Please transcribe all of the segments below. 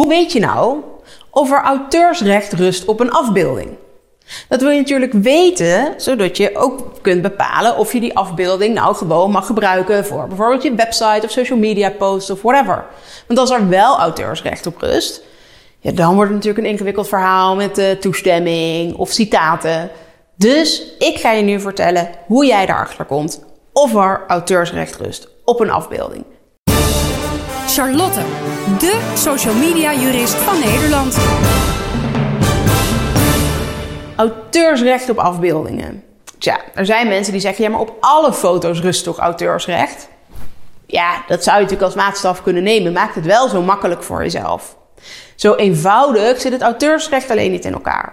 Hoe weet je nou of er auteursrecht rust op een afbeelding? Dat wil je natuurlijk weten, zodat je ook kunt bepalen of je die afbeelding nou gewoon mag gebruiken voor bijvoorbeeld je website of social media posts of whatever. Want als er wel auteursrecht op rust, ja, dan wordt het natuurlijk een ingewikkeld verhaal met de toestemming of citaten. Dus ik ga je nu vertellen hoe jij erachter komt of er auteursrecht rust op een afbeelding. Charlotte, de social media jurist van Nederland. Auteursrecht op afbeeldingen. Tja, er zijn mensen die zeggen: ja, maar op alle foto's rust toch auteursrecht? Ja, dat zou je natuurlijk als maatstaf kunnen nemen. Maakt het wel zo makkelijk voor jezelf. Zo eenvoudig zit het auteursrecht alleen niet in elkaar.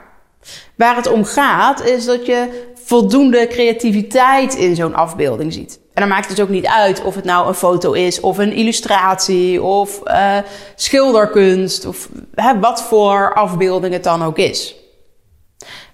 Waar het om gaat, is dat je voldoende creativiteit in zo'n afbeelding ziet. En dan maakt het dus ook niet uit of het nou een foto is, of een illustratie, of uh, schilderkunst, of hè, wat voor afbeelding het dan ook is.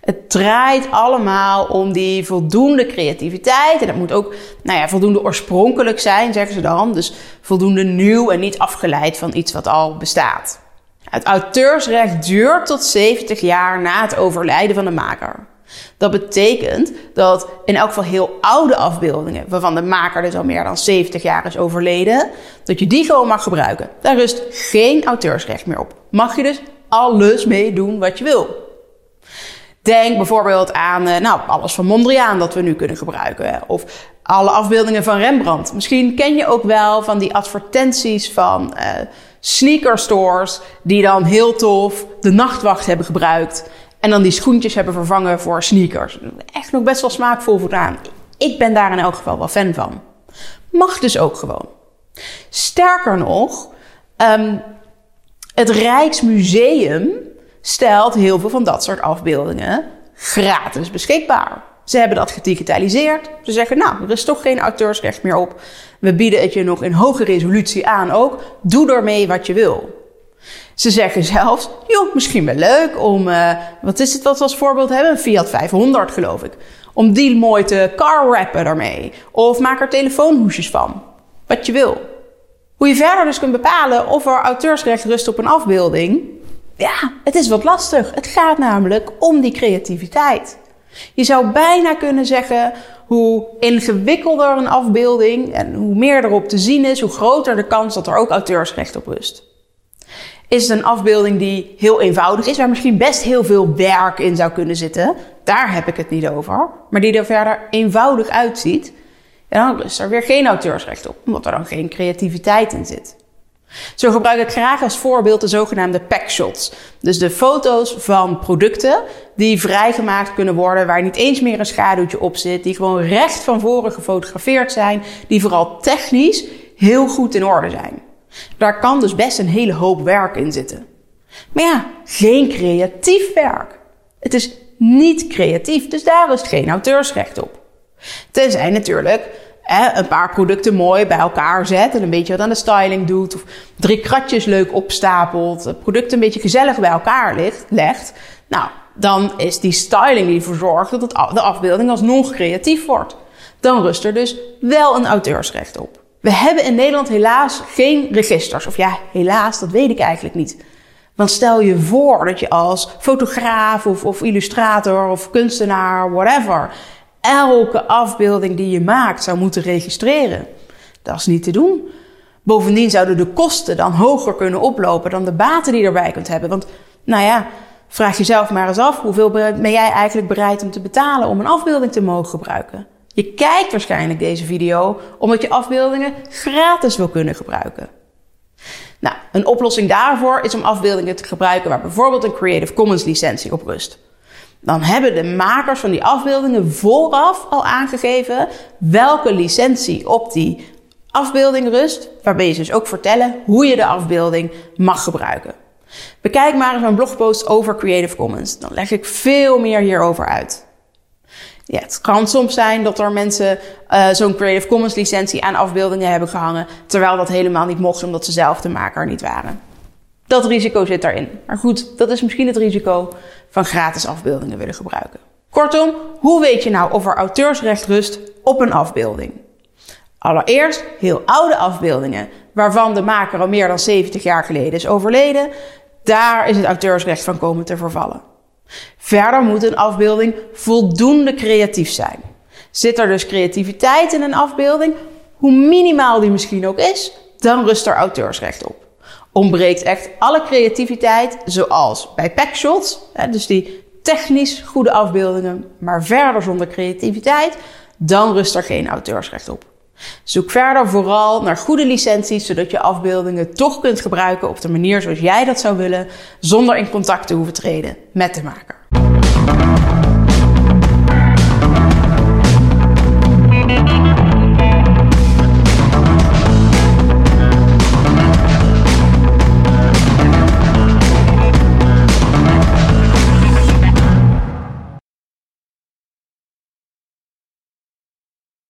Het draait allemaal om die voldoende creativiteit. En dat moet ook nou ja, voldoende oorspronkelijk zijn, zeggen ze dan. Dus voldoende nieuw en niet afgeleid van iets wat al bestaat. Het auteursrecht duurt tot 70 jaar na het overlijden van de maker. Dat betekent dat in elk geval heel oude afbeeldingen, waarvan de maker dus al meer dan 70 jaar is overleden, dat je die gewoon mag gebruiken. Daar rust geen auteursrecht meer op. Mag je dus alles mee doen wat je wil. Denk bijvoorbeeld aan eh, nou, alles van Mondriaan dat we nu kunnen gebruiken. Of alle afbeeldingen van Rembrandt. Misschien ken je ook wel van die advertenties van uh, sneakerstores die dan heel tof de nachtwacht hebben gebruikt. En dan die schoentjes hebben vervangen voor sneakers. Echt nog best wel smaakvol voldaan. Ik ben daar in elk geval wel fan van. Mag dus ook gewoon. Sterker nog, um, het Rijksmuseum stelt heel veel van dat soort afbeeldingen gratis beschikbaar. Ze hebben dat gedigitaliseerd. Ze zeggen, nou, er is toch geen auteursrecht meer op. We bieden het je nog in hoge resolutie aan ook. Doe ermee wat je wil. Ze zeggen zelfs, joh, misschien wel leuk om, uh, wat is het wat we als voorbeeld hebben? Een Fiat 500 geloof ik. Om die mooi te car wrappen daarmee. Of maak er telefoonhoesjes van. Wat je wil. Hoe je verder dus kunt bepalen of er auteursrecht rust op een afbeelding. Ja, het is wat lastig. Het gaat namelijk om die creativiteit. Je zou bijna kunnen zeggen, hoe ingewikkelder een afbeelding en hoe meer erop te zien is, hoe groter de kans dat er ook auteursrecht op rust. Is het een afbeelding die heel eenvoudig is, waar misschien best heel veel werk in zou kunnen zitten? Daar heb ik het niet over. Maar die er verder eenvoudig uitziet, dan rust er weer geen auteursrecht op, omdat er dan geen creativiteit in zit. Zo gebruik ik graag als voorbeeld de zogenaamde packshots. Dus de foto's van producten die vrijgemaakt kunnen worden, waar niet eens meer een schaduwtje op zit, die gewoon recht van voren gefotografeerd zijn, die vooral technisch heel goed in orde zijn. Daar kan dus best een hele hoop werk in zitten. Maar ja, geen creatief werk. Het is niet creatief, dus daar is geen auteursrecht op. Tenzij natuurlijk een paar producten mooi bij elkaar zet en een beetje wat aan de styling doet. Of drie kratjes leuk opstapelt. Het product een beetje gezellig bij elkaar ligt, legt. Nou, dan is die styling die ervoor zorgt dat het, de afbeelding alsnog creatief wordt. Dan rust er dus wel een auteursrecht op. We hebben in Nederland helaas geen registers. Of ja, helaas, dat weet ik eigenlijk niet. Want stel je voor dat je als fotograaf of, of illustrator of kunstenaar, whatever, elke afbeelding die je maakt zou moeten registreren. Dat is niet te doen. Bovendien zouden de kosten dan hoger kunnen oplopen dan de baten die je erbij kunt hebben. Want, nou ja, vraag jezelf maar eens af: hoeveel ben jij eigenlijk bereid om te betalen om een afbeelding te mogen gebruiken? Je kijkt waarschijnlijk deze video omdat je afbeeldingen gratis wil kunnen gebruiken. Nou, een oplossing daarvoor is om afbeeldingen te gebruiken waar bijvoorbeeld een Creative Commons licentie op rust. Dan hebben de makers van die afbeeldingen vooraf al aangegeven welke licentie op die afbeelding rust, waarbij ze dus ook vertellen hoe je de afbeelding mag gebruiken. Bekijk maar eens mijn blogpost over Creative Commons. Dan leg ik veel meer hierover uit. Ja, het kan soms zijn dat er mensen uh, zo'n Creative Commons licentie aan afbeeldingen hebben gehangen, terwijl dat helemaal niet mocht omdat ze zelf de maker niet waren. Dat risico zit daarin. Maar goed, dat is misschien het risico van gratis afbeeldingen willen gebruiken. Kortom, hoe weet je nou of er auteursrecht rust op een afbeelding? Allereerst heel oude afbeeldingen, waarvan de maker al meer dan 70 jaar geleden is overleden. Daar is het auteursrecht van komen te vervallen. Verder moet een afbeelding voldoende creatief zijn. Zit er dus creativiteit in een afbeelding, hoe minimaal die misschien ook is, dan rust er auteursrecht op. Ontbreekt echt alle creativiteit, zoals bij packshots, dus die technisch goede afbeeldingen, maar verder zonder creativiteit, dan rust er geen auteursrecht op. Zoek verder vooral naar goede licenties, zodat je afbeeldingen toch kunt gebruiken op de manier zoals jij dat zou willen, zonder in contact te hoeven treden met de maker.